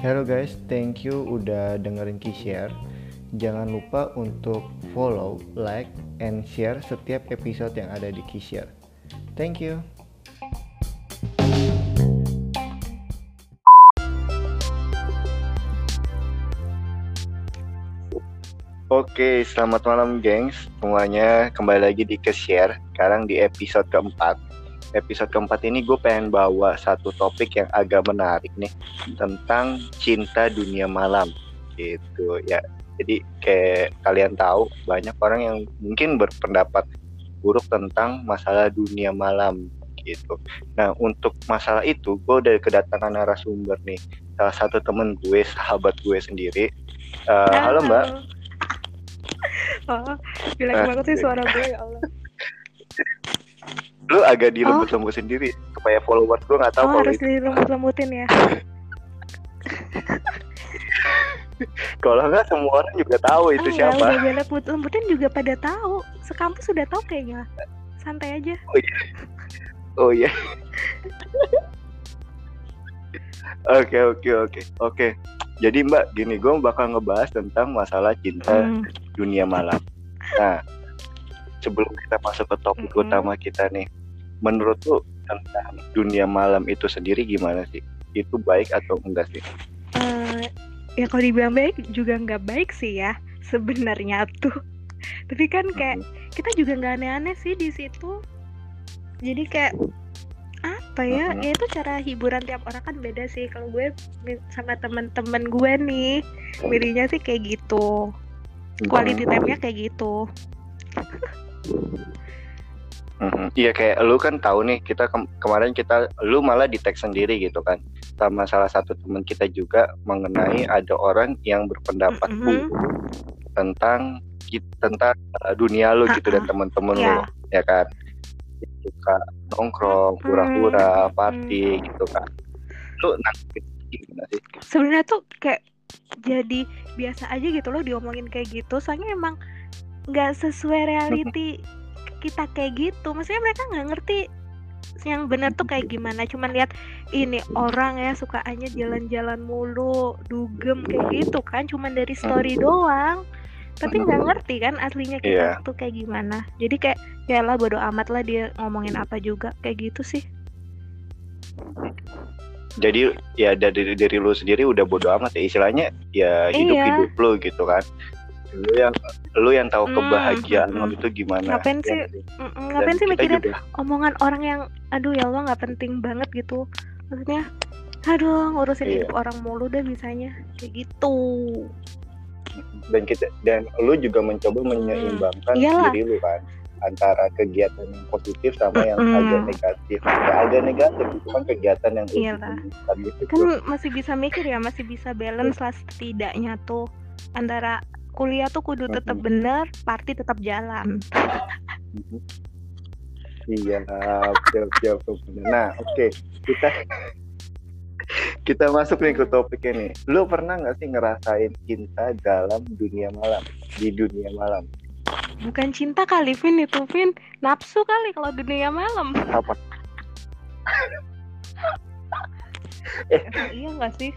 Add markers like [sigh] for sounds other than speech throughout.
Hello guys, thank you udah dengerin Kishare. Jangan lupa untuk follow, like, and share setiap episode yang ada di Kishare. Thank you. Oke, selamat malam gengs semuanya. Kembali lagi di Kishare. Sekarang di episode keempat. Episode keempat ini gue pengen bawa satu topik yang agak menarik nih tentang cinta dunia malam gitu ya. Jadi kayak kalian tahu banyak orang yang mungkin berpendapat buruk tentang masalah dunia malam gitu. Nah untuk masalah itu gue udah kedatangan narasumber nih salah satu temen gue sahabat gue sendiri. Uh, halo Mbak. [laughs] Oh, jelek Ah, banget sih suara gue ya Allah. Lu agak dilembut-lembut sendiri supaya follower gue nggak tahu Oh, kalau harus dilembut-lembutin ya. [laughs] Kalau nggak semua orang juga tahu itu Ah, siapa. Ya, lembut-lembutin juga pada tahu. Sekampus sudah tahu kayaknya. Santai aja. Oh iya. [laughs] Oke oke oke oke. Jadi Mbak, gini gue bakal ngebahas tentang masalah cinta Hmm. dunia malam. Nah, sebelum kita masuk ke topik Mm-mm. utama kita nih, menurut lu tentang dunia malam itu sendiri gimana sih? Itu baik atau enggak sih? Eh, ya kalau dibilang baik juga nggak baik sih ya sebenarnya tuh. [laughs] Tapi kan kayak kita juga nggak aneh-aneh sih di situ. Jadi kayak apa ya? Mhm. Ya itu cara hiburan tiap orang kan beda sih. Kalau gue sama teman-teman gue nih, milihnya sih kayak gitu. Quality time-nya kayak gitu. [laughs] Mhm. Iya kayak lu kan tahu nih kita kem- kemarin kita lu malah di tag sendiri gitu kan sama salah satu teman kita juga mengenai ada orang yang berpendapat Mhm. buruk tentang tentang uh, dunia lu gitu dan teman-teman Iya. lu ya kan suka nongkrong Mhm. pura-pura party gitu kan lu nanggepin gimana sih sebenarnya tuh kayak jadi biasa aja gitu loh diomongin kayak gitu soalnya emang nggak sesuai reality [laughs] kita kayak gitu. Maksudnya mereka nggak ngerti yang benar tuh kayak gimana. Cuman lihat ini orang ya sukaannya jalan-jalan mulu dugem kayak gitu kan. Cuman dari story doang. Tapi nggak ngerti kan aslinya kita Iya. tuh kayak gimana. Jadi kayak ya lah bodo amat lah dia ngomongin apa juga. Kayak gitu sih. Jadi ya dari dari lu sendiri udah bodo amat ya. Istilahnya ya hidup Iya. hidup lu gitu kan lu yang lu yang tahu Hmm, kebahagiaan hmm, lu itu gimana Ngapain Ya sih? Dan ngapain sih mikirin juga- omongan orang yang aduh ya Allah nggak penting banget gitu maksudnya aduh ngurusin Iya. hidup orang mulu deh bisanya kayak gitu dan kita dan lu juga mencoba menyeimbangkan Iyalah. diri lu kan antara kegiatan yang positif sama yang Mm-mm. agak negatif ya agak negatif itu kan kegiatan yang Iyalah. kan masih bisa mikir ya masih bisa balance lah setidaknya tuh antara kuliah tuh kudu tetap bener party tetap jalan. Iya siap siap nah oke kita kita masuk nih ke topik ini. Lu pernah nggak sih ngerasain cinta dalam dunia malam? Di dunia malam. Bukan cinta kali Vin itu Vin. Nafsu kali kalau dunia malam. Apa Emang iya nggak sih?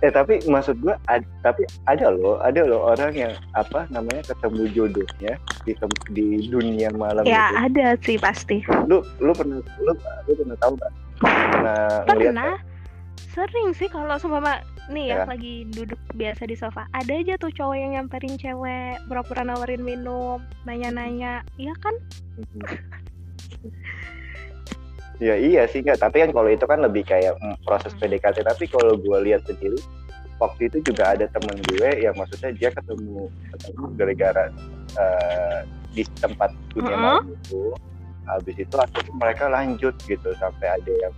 Eh tapi maksud gua ad- tapi ada loh ada loh orang yang apa namanya ketemu jodohnya di di dunia malam ya itu. ada sih pasti. Lu lu pernah lu, lu pernah tahu nggak? Pernah ngeliat pernah. sering sih kalau seumpama nih Ya. ya. lagi duduk biasa di sofa ada aja tuh cowok yang nyamperin cewek pura-pura nawarin minum nanya-nanya. Iya kan [laughs] Ya iya sih nggak, tapi kan kalau itu kan lebih kayak mm, proses Hmm. PDKT. Tapi kalau gue lihat sendiri, waktu itu juga ada temen gue yang maksudnya dia ketemu ketemu gara-gara eh, di tempat dunia Mm-mm. malam itu. Habis itu akhirnya mereka lanjut gitu sampai ada yang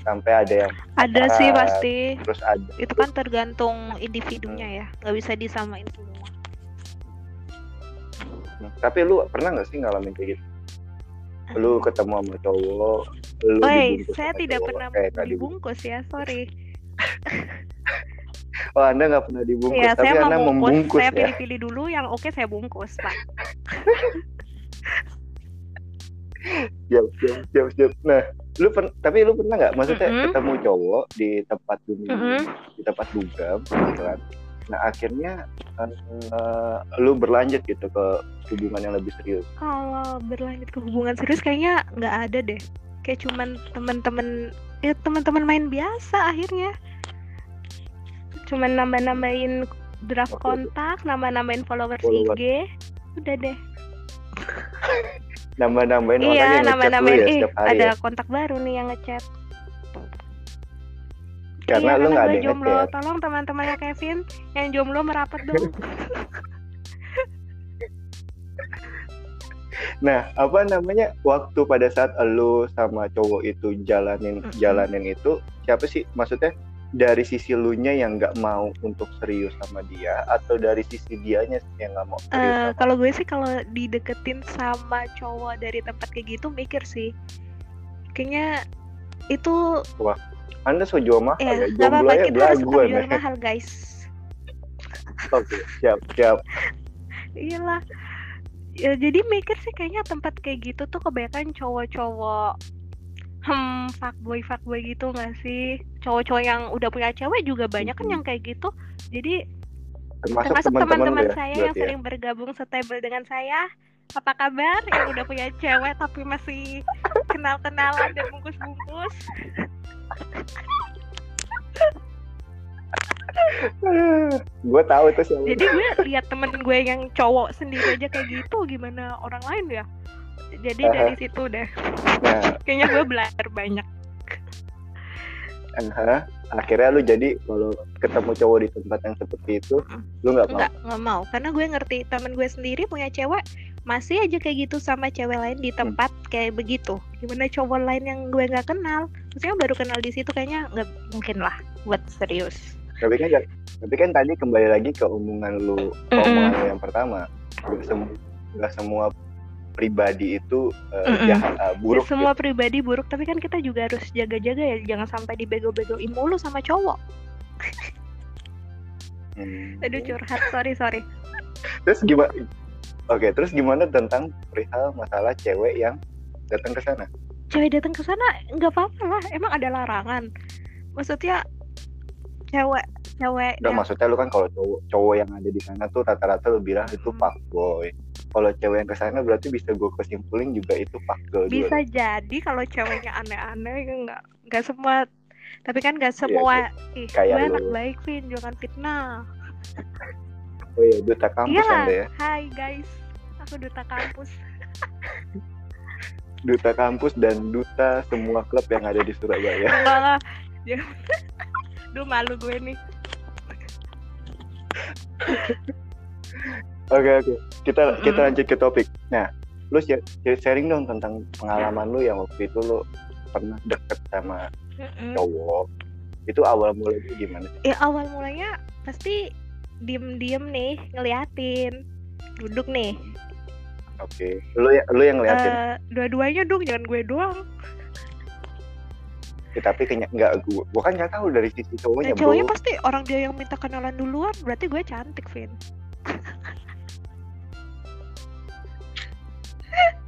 sampai ada yang ada sih Ah, pasti terus ada itu kan tergantung individunya ya nggak bisa disamain semua tapi lu pernah nggak sih ngalamin kayak gitu? Lu ketemu sama cowok, lu dibungkus saya tidak cowok, pernah kayak tadi. dibungkus ya, sorry. [laughs] Oh, Anda nggak pernah dibungkus, Ya, tapi saya Anda mau bungkus. membungkus Saya ya. pilih-pilih dulu yang oke saya bungkus, Pak. [laughs] siap siap siap siap nah lu pen- tapi lu pernah nggak maksudnya Mm-mm. ketemu cowok di tempat dugem Mm-mm. di tempat dugem gitu kan nah akhirnya eh, lu berlanjut gitu ke hubungan yang lebih serius. Kalau berlanjut ke hubungan serius kayaknya nggak ada deh. Kayak cuman temen-temen ya teman-teman main biasa akhirnya. Cuman nambah-nambahin draft Oke. kontak nambah-nambahin followers Follower. IG udah deh. [laughs] Nambah-nambahin iya lu nambah-nambahin ya hari ada ya? kontak baru nih yang ngechat karena iya, lu nggak ada yang jomblo. ngechat tolong teman-temannya Kevin yang jomblo merapat dong [laughs] Nah, apa namanya waktu pada saat lu sama cowok itu jalanin Mm-mm. jalanin itu siapa sih? Maksudnya dari sisi lu nya yang nggak mau untuk serius sama dia atau dari sisi dianya yang nggak mau serius Eh, sama kalau gue sih kalau dideketin sama cowok dari tempat kayak gitu mikir sih. Kayaknya itu Anda so jual mahal ya ya, jomblo ya? belaguan jual ya. mahal guys. Oke, siap siap. iyalah. Ya jadi mikir sih kayaknya tempat kayak gitu tuh kebanyakan cowok-cowok hmm fuckboy fuckboy gitu nggak sih? Cowok-cowok yang udah punya cewek juga banyak kan yang kayak gitu. Jadi Termasuk, teman-teman ya, saya yang ya. sering bergabung setable dengan saya apa kabar? Yang udah punya cewek tapi masih kenal-kenalan dan bungkus-bungkus gue tahu itu siapa. jadi gue lihat temen gue yang cowok sendiri aja kayak gitu gimana orang lain ya jadi Aha. dari situ deh Nah, kayaknya gue belajar banyak aha. akhirnya lu jadi kalau ketemu cowok di tempat yang seperti itu, Mm. lu nggak mau. nggak mau karena gue ngerti temen gue sendiri punya cewek masih aja kayak gitu sama cewek lain di tempat kayak begitu gimana cowok lain yang gue nggak kenal maksudnya baru kenal di situ kayaknya nggak mungkin lah buat serius Tapi kan tapi kan tadi kembali lagi ke omongan lu, ke omongan lu yang pertama. Gak semua semua pribadi itu eh, Mm-mm. jahat eh, buruk. Ya, semua pribadi buruk tapi kan kita juga harus jaga-jaga ya jangan sampai dibego-begoin mulu sama cowok gitu. Hmm. aduh curhat sorry sorry Terus gimana? Oke, terus gimana tentang perihal masalah cewek yang datang ke sana? cewek datang ke sana nggak apa-apa lah emang ada larangan maksudnya cewek cewek Enggak yang maksudnya lu kan kalau cowok cowok yang ada di sana tuh rata-rata lu bilang itu Hmm. fuckboy. Kalau cewek yang ke sana berarti bisa gue kesimpulin juga itu fuckgirl juga. bisa jadi kalau ceweknya aneh-aneh ya nggak nggak semua tapi kan nggak Iya, semua ih Kayak gue anak lu. baik Vin jangan fitnah Oh iya, duta kampus iya Anda ya. hai guys aku duta kampus [laughs] Duta kampus dan duta semua klub yang ada di Surabaya. [laughs] enggak lah Ya. Duh malu gue nih [laughs] Oke oke. Kita kita Mm-mm. lanjut ke topik. Nah, lu share- sharing dong tentang pengalaman lu yang waktu itu lu pernah deket sama Mm-mm. cowok. Itu awal mulanya gimana ya awal mulanya pasti diem-diem nih ngeliatin duduk nih Oke. Lu ya, lu yang ngeliatin. Eh, dua-duanya dong jangan gue doang Ya, tapi kayaknya enggak gua, gua kan nggak tahu dari sisi cowoknya, Nah, cowoknya Bro. pasti orang dia yang minta kenalan duluan berarti gue cantik Vin [laughs]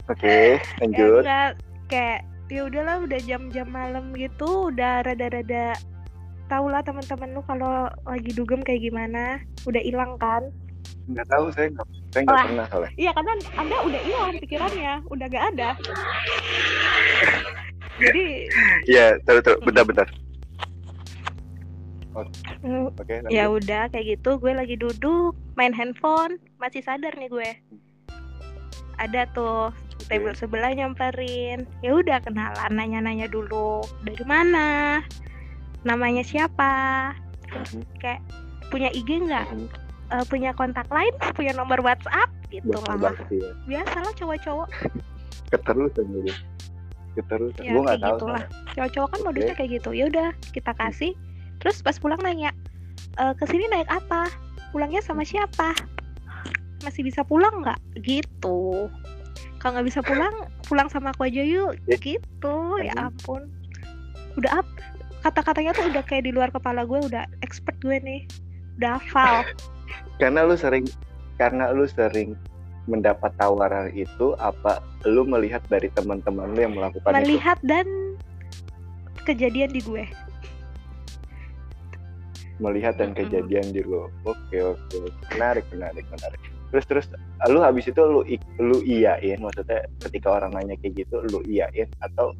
Oke, ya lanjut. enggak kayak ya udahlah udah jam-jam malam gitu udah rada-rada tau lah teman-teman lu kalau lagi dugem kayak gimana. Udah hilang kan? Enggak tahu saya enggak saya enggak Wah. pernah soalnya. iya karena anda udah hilang pikirannya. Udah gak ada. Jadi Iya, terus terus bentar bentar. mm, Oke, lanjut. ya udah kayak gitu. Gue lagi duduk main handphone. Masih sadar nih gue. Ada tuh table sebelah nyamperin. Ya udah kenalan nanya-nanya dulu. Dari mana namanya siapa? Kayak punya IG nggak. Eh, punya kontak lain? Punya nomor WhatsApp? Gitu lah ya. biasalah cowok-cowok. Keterusan jadi. Keterusan. ya gua nggak tahu. gitulah. soalnya. cowok-cowok kan modusnya kayak gitu. Ya udah kita kasih. Terus pas pulang nanya e, ke sini naik apa? Pulangnya sama siapa? Masih bisa pulang nggak? Gitu. Kalau nggak bisa pulang pulang sama aku aja yuk. Eh. gitu. Ya Hmm. ampun. Udah up kata-katanya tuh udah kayak di luar kepala gue udah expert gue nih. Udah hafal. [laughs] Karena lu sering karena lu sering mendapat tawaran itu apa lu melihat dari teman-teman lu yang melakukan itu? melihat dan kejadian di gue. Melihat dan kejadian di lo oke oke menarik menarik menarik. Terus terus lu habis itu lu lu iyain maksudnya ketika orang nanya kayak gitu lu iyain atau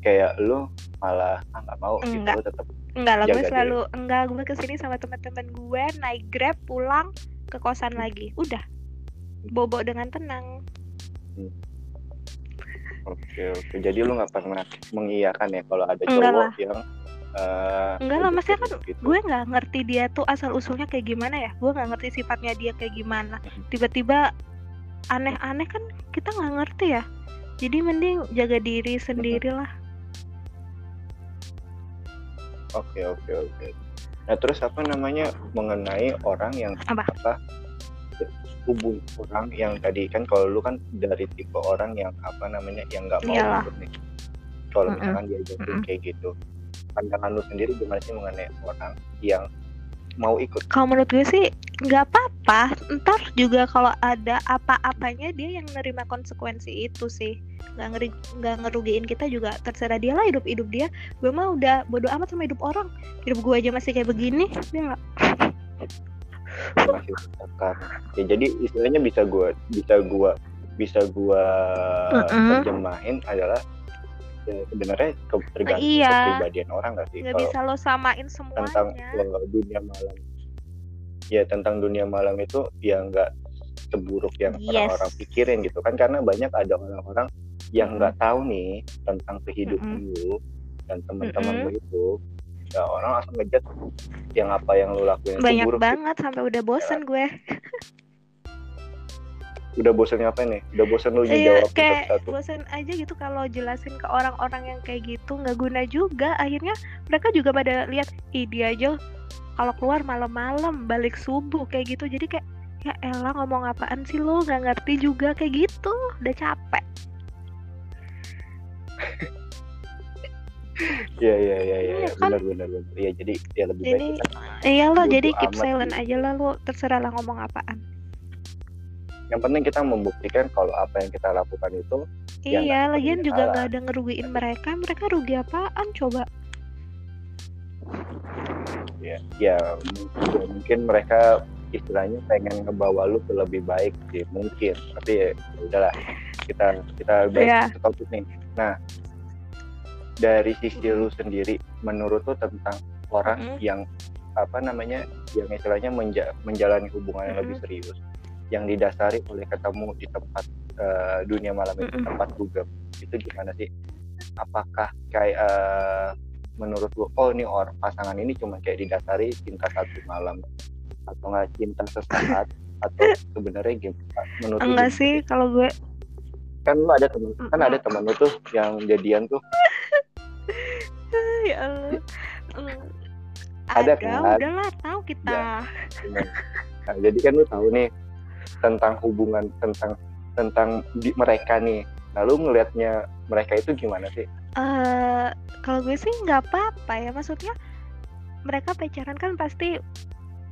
kayak lu malah ah nggak mau gitu Enggak. lu tetap enggak lah gue selalu enggak gue ke sini sama teman-teman gue naik grab pulang ke kosan lagi. Udah. Bobo dengan tenang. Oke oke. Jadi lu nggak pernah mengiyakan ya kalau ada Enggak cowok lah. yang eh, Enggak lah, maksudnya kan gitu. gue nggak ngerti dia tuh asal usulnya kayak gimana ya. Gue nggak ngerti sifatnya dia kayak gimana. Mhm. tiba-tiba aneh-aneh kan kita nggak ngerti ya. Jadi mending jaga diri sendiri lah Oke oke oke. Nah terus apa namanya mengenai orang yang Apa? hubung orang yang tadi kan kalau lu kan dari tipe orang yang apa namanya yang nggak mau Iyalah. nih. Kalau Mm-mm. misalkan diajakin Mm-mm. kayak gitu, pandangan lu sendiri gimana sih mengenai orang yang mau ikut? kalau menurut gue sih nggak apa-apa. Ntar juga kalau ada apa-apanya dia yang nerima konsekuensi itu sih. Nggak ngeri nggak ngerugiin kita juga. Terserah dia lah hidup hidup dia. Gue mah udah bodo amat sama hidup orang. Hidup gue aja masih kayak begini dia nggak masih misalkan ya jadi istilahnya bisa gua bisa gua bisa gua Mm-mm. terjemahin adalah ya, sebenarnya tergantung Iya. kepribadian orang nggak sih? Kalau bisa lo samain tentang semuanya uh, dunia malam. Ya tentang dunia malam itu ya nggak seburuk yang Yes. orang-orang pikirin gitu kan. Karena banyak ada orang-orang yang nggak tahu nih tentang kehidupan lu dan teman-teman lu itu. Ya orang langsung ngejat yang apa yang lu lakuin itu banyak buruk gitu. banget sampai udah bosen gue [laughs] udah bosan ngapain nih udah bosan lu Iya, jawab kayak satu bosan aja gitu kalau jelasin ke orang-orang yang kayak gitu nggak guna juga. Akhirnya mereka juga pada lihat ih dia aja kalau keluar malam-malam balik subuh kayak gitu. Jadi kayak ya elah ngomong apaan sih lo nggak ngerti juga kayak gitu. Udah capek. Iya iya iya iya Iya kan? benar benar benar. Iya jadi ya lebih jadi baik iyalah bodo jadi keep silent gitu. aja lah lo. Terserah lah ngomong apaan yang penting kita membuktikan kalau apa yang kita lakukan itu Ya, iya lagian juga nggak ada ngerugiin mereka. Mereka rugi apaan coba? Ya ya ya mungkin mereka istilahnya pengen ngebawa lu ke lebih baik sih mungkin. Tapi ya udahlah kita kita balik Iya. ke topik nih. Nah dari sisi lu sendiri menurut lu tentang orang Mm-mm. yang apa namanya yang istilahnya menja- menjalani hubungan yang lebih serius yang didasari oleh ketemu di tempat eh, dunia malam itu tempat dugem itu gimana sih? Apakah kayak eh, menurut lu oh ini orang pasangan ini cuma kayak didasari cinta satu malam atau nggak cinta sesaat atau sebenarnya gimana? Menurut lu enggak gimana sih kalau gue kan lu ada temen kan ada temen lu tuh yang jadian tuh. [laughs] Ya Allah. Mm, Ada ada, kan? udahlah tahu kita. Cuman, nah, jadi kan lu tahu nih tentang hubungan tentang tentang di, mereka nih. Lalu ngelihatnya mereka itu gimana sih? Eh kalau gue sih nggak apa-apa ya. Maksudnya mereka pacaran kan pasti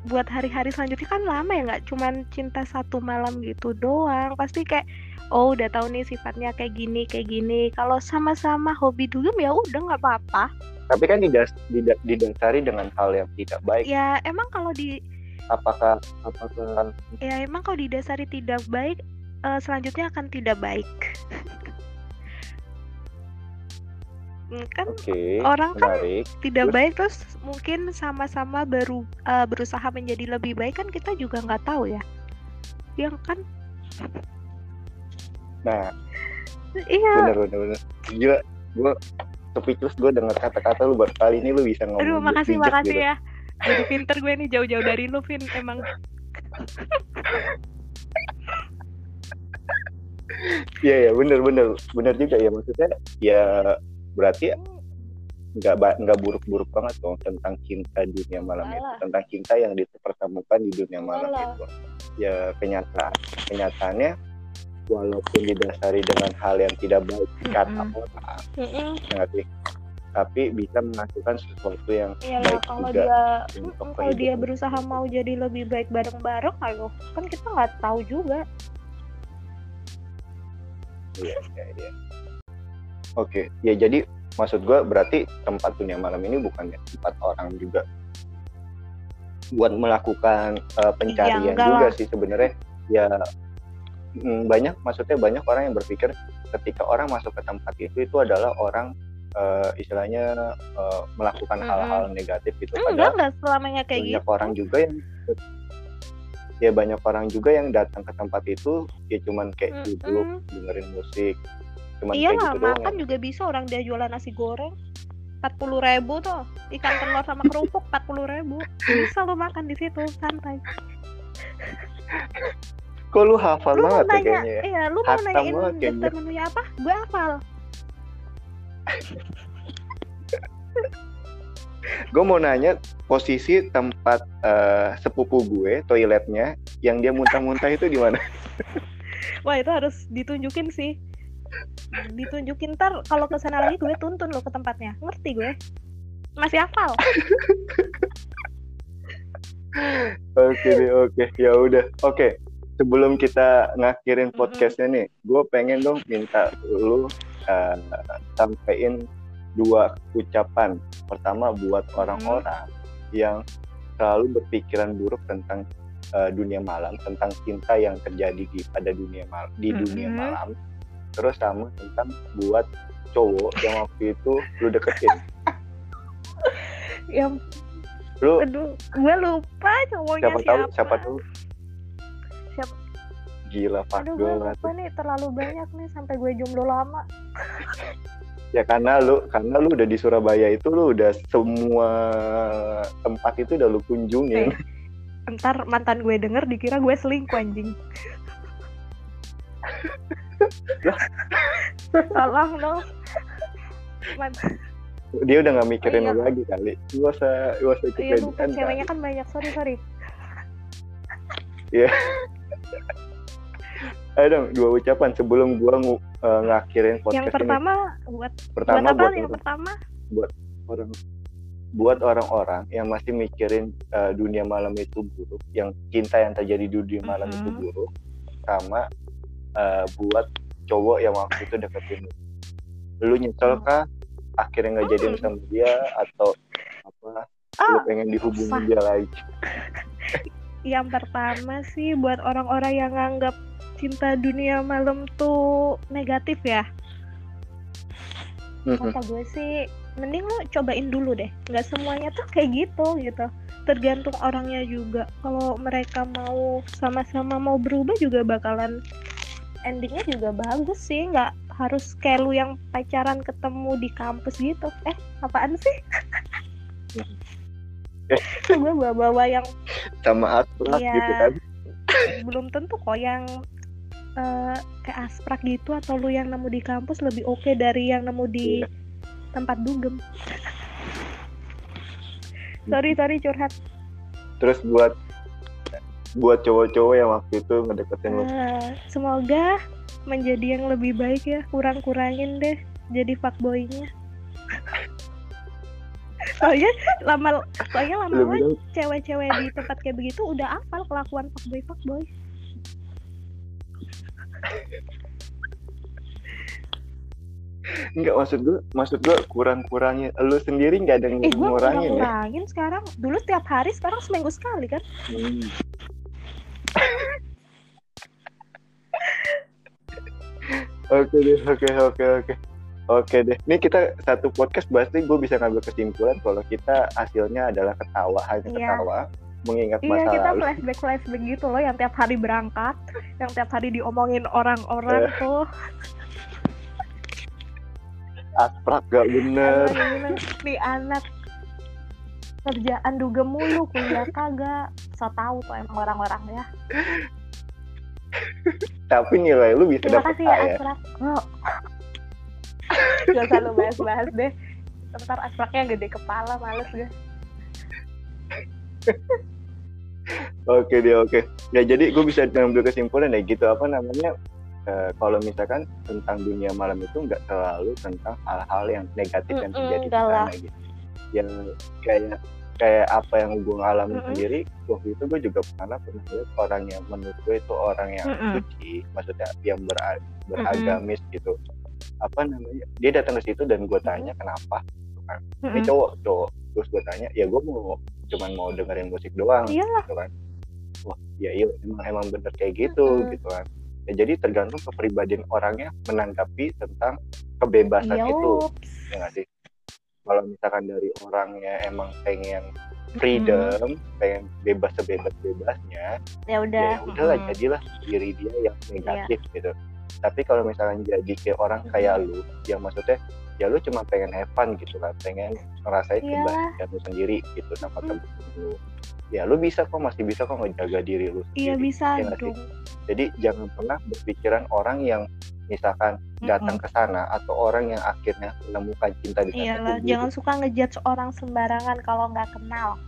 buat hari-hari selanjutnya kan lama ya. Nggak cuman cinta satu malam gitu doang. Pasti kayak oh udah tahu nih sifatnya kayak gini kayak gini. Kalau sama-sama hobi dugem ya udah nggak apa-apa. Tapi kan didas, dida- didasari dengan hal yang tidak baik. Ya emang kalau di apakah apakah ya emang kalau didasari tidak baik eh, selanjutnya akan tidak baik. Hmm, kan oke orang kan menarik. tidak Terus? baik terus mungkin sama-sama baru eh, berusaha menjadi lebih baik kan kita juga nggak tahu ya. Yang kan? Nah. Iya. Bener bener bener. Gila gue speechless gue dengar kata-kata lu baru kali ini lu bisa ngomong aduh makasih makasih gitu. ya jadi pinter gue nih jauh-jauh dari lu Vin emang Iya ya bener bener bener juga ya maksudnya ya berarti nggak ba- nggak buruk-buruk banget dong tentang cinta di dunia malam itu Alah. tentang cinta yang dipertemukan di dunia malam Alah. itu ya kenyataan kenyataannya walaupun didasari dengan hal yang tidak baik kata Mm-mm. orang Mm-mm. ya nggak sih? Tapi bisa menghasilkan sesuatu yang Iyalah baik kalau juga dia untuk mm, kalau dia berusaha mau jadi lebih baik bareng-bareng ayo kan kita nggak tahu juga Iya, iya, iya. Oke, ya jadi maksud gue berarti tempat dunia malam ini bukan tempat orang juga buat melakukan uh, pencarian enggak juga lah. sih sebenarnya ya mm, banyak maksudnya banyak orang yang berpikir ketika orang masuk ke tempat itu itu adalah orang uh, istilahnya uh, melakukan hal-hal negatif gitu. Enggak padahal enggak selamanya kayak banyak gitu. orang juga yang ya banyak orang juga yang datang ke tempat itu ya cuman kayak Mm-mm. duduk dengerin musik. Cuman iya kayak lah gitu doang makan ya. juga bisa orang dia jualan nasi goreng empat puluh ribu tuh. Ikan telur sama kerupuk empat puluh ribu. Bisa lo makan di situ santai. Kok lu hafal lu banget ya nanya kayaknya ya? iya lu mau nanyain kayaknya. daftar menunya apa? Gue hafal gue mau nanya posisi tempat eh, sepupu gue toiletnya yang dia muntah-muntah itu di mana wah itu harus ditunjukin sih ditunjukin ntar kalau ke sana lagi gue tuntun lo ke tempatnya ngerti gue masih hafal [laughs] Oke deh, oke. Ya udah. Oke. Sebelum kita ngakhirin podcastnya nih, gue pengen dong minta lu uh, sampein dua ucapan. Pertama buat orang-orang yang selalu berpikiran buruk tentang uh, dunia malam, tentang cinta yang terjadi di pada dunia mal di dunia Mm-mm. malam. Terus sama tentang buat cowok yang waktu itu lu deketin. [laughs] yang Lu aduh gue lupa cowoknya siapa tahu siapa tahu Siapa? Gila fuck aduh gue lupa nih terlalu banyak nih sampai gue jomblo lama. Ya karena lu karena lu udah di Surabaya itu lu udah semua tempat itu udah lu kunjungin. Eh. ntar mantan gue denger dikira gue selingkuh anjing. Tolong dong. Man- dia udah nggak mikirin Oh, iya. lagi kali. Gua usah gua usah iya lupa kepedean ceweknya kan banyak. Sorry sorry ayo dong dua ucapan sebelum gua ngu, eh, ngakhirin podcast yang pertama buat ini pertama buat apa buat yang orang, pertama? Orang buat orang-orang yang masih mikirin eh, dunia malam itu buruk yang cinta yang terjadi di dunia malam itu Mhm. buruk sama eh, buat cowok yang waktu itu deketin lu. Lu nyesel kah akhirnya nggak jadian Hmm. sama dia atau apa? Lu oh pengen dihubungi dia lagi. [laughs] Yang pertama sih buat orang-orang yang nganggap cinta dunia malam tuh negatif ya? Kata gue sih mending lu cobain dulu deh. Nggak semuanya tuh kayak gitu gitu. Tergantung orangnya juga. Kalau mereka mau sama-sama mau berubah juga bakalan endingnya juga bagus sih. Nggak harus kayak lu yang pacaran ketemu di kampus gitu. Eh apaan sih? [laughs] Gue bawa-bawa yang sama Asplak Iya. gitu kan. Belum tentu kok yang eh, kayak asprak gitu atau lu yang nemu di kampus lebih oke dari yang nemu di Iya. tempat dugem? [laughs] Sorry sorry curhat. Terus buat buat cowok-cowok yang waktu itu ngedeketin lu? Eh, semoga menjadi yang lebih baik ya. Kurang-kurangin deh jadi fuckboynya. [laughs] Soalnya lama soalnya lama-lama cewek-cewek di tempat kayak begitu udah hafal kelakuan fuckboy fuckboy enggak maksud gue maksud gue kurang-kurangin lu sendiri nggak ada eh gue ngurangin ya kurang-kurangin sekarang dulu setiap hari sekarang seminggu sekali kan Hmm. [laughs] Oke deh, oke oke oke. Oke deh. Ini kita satu podcast pasti gue bisa ngambil kesimpulan kalau kita hasilnya adalah ketawa, hanya Iya. ketawa, mengingat Iya masa kita lalu. flashback flashback gitu loh yang tiap hari berangkat, yang tiap hari diomongin orang-orang Eh. tuh. Asprak gak bener. Nih anak kerjaan duga mulu kuliah kagak. So tau tuh emang orang-orang ya. Tapi nilai lu bisa Terima dapet kasih ya ya. Asrak. Oh. Gak usah lu bahas-bahas deh. Ntar Asraknya gede kepala, males gue. Oke deh, oke. Ya jadi gue bisa ngambil kesimpulan ya gitu apa namanya eh, kalau misalkan tentang dunia malam itu nggak selalu tentang hal-hal yang negatif yang Mm-mm, terjadi di sana gitu. Yang kayak kayak apa yang gue ngalamin Mm-mm. sendiri waktu itu gue juga pernah pernah lihat orang yang menurut gue itu orang yang Mm-mm. suci, maksudnya yang bera- beragamis gitu. apa namanya dia datang ke situ dan gue tanya kenapa gitu kan ini Mm-mm. cowok cowok terus gue tanya ya gue mau cuman mau dengerin musik doang Iyalah. gitu kan wah ya iya emang emang bener kayak gitu Mm-mm. gitu kan ya, jadi tergantung kepribadian orangnya menanggapi tentang kebebasan itu Yups. ya nggak sih kalau misalkan dari orangnya emang pengen freedom pengen bebas sebebas bebasnya Ya udah. ya udahlah Mm-mm. jadilah diri dia yang Iya. negatif gitu tapi kalau misalkan jadi kayak orang kayak lu yang maksudnya ya lu cuma pengen have fun gitu kan pengen ngerasain Iyalah. kebahagiaan lu sendiri gitu sama Hmm. temen lu ya lu bisa kok masih bisa kok ngejaga diri lu Iya sendiri bisa ya dong. jadi jangan pernah berpikiran orang yang misalkan datang ke sana atau orang yang akhirnya menemukan cinta di sana Iyalah, jangan suka ngejudge orang sembarangan kalau nggak kenal.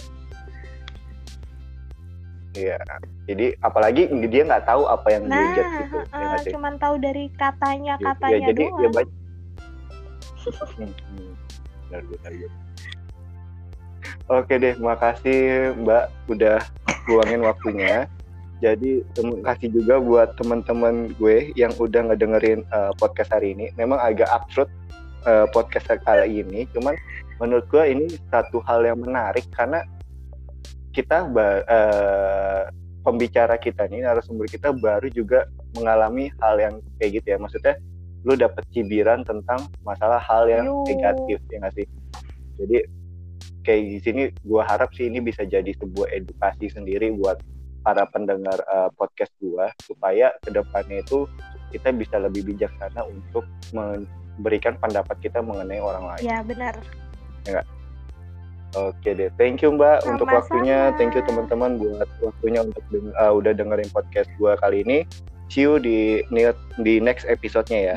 Iya. Jadi apalagi dia nggak tahu apa yang dia Nah, judge gitu, ya heeh, nggak sih? cuman tahu dari katanya Ya, katanya ya, jadi doang. ya banyak. Hmm, hmm. Oke deh, makasih Mbak udah luangin waktunya. Jadi terima kasih juga buat teman-teman gue yang udah ngedengerin uh, podcast hari ini. Memang agak absurd uh, podcast kali ini, cuman menurut gue ini satu hal yang menarik karena kita uh, pembicara kita nih narasumber kita baru juga mengalami hal yang kayak gitu ya. Maksudnya lu dapet cibiran tentang masalah hal yang Yuh. negatif ya nggak sih? Jadi kayak di sini gua harap sih ini bisa jadi sebuah edukasi sendiri buat para pendengar uh, podcast gua supaya ke depannya itu kita bisa lebih bijaksana untuk memberikan pendapat kita mengenai orang lain. Ya benar. Oke deh, thank you Mbak untuk Sama-sama. waktunya, thank you teman-teman buat waktunya untuk deng- uh, udah dengerin podcast gua kali ini. See you di di next episode-nya ya.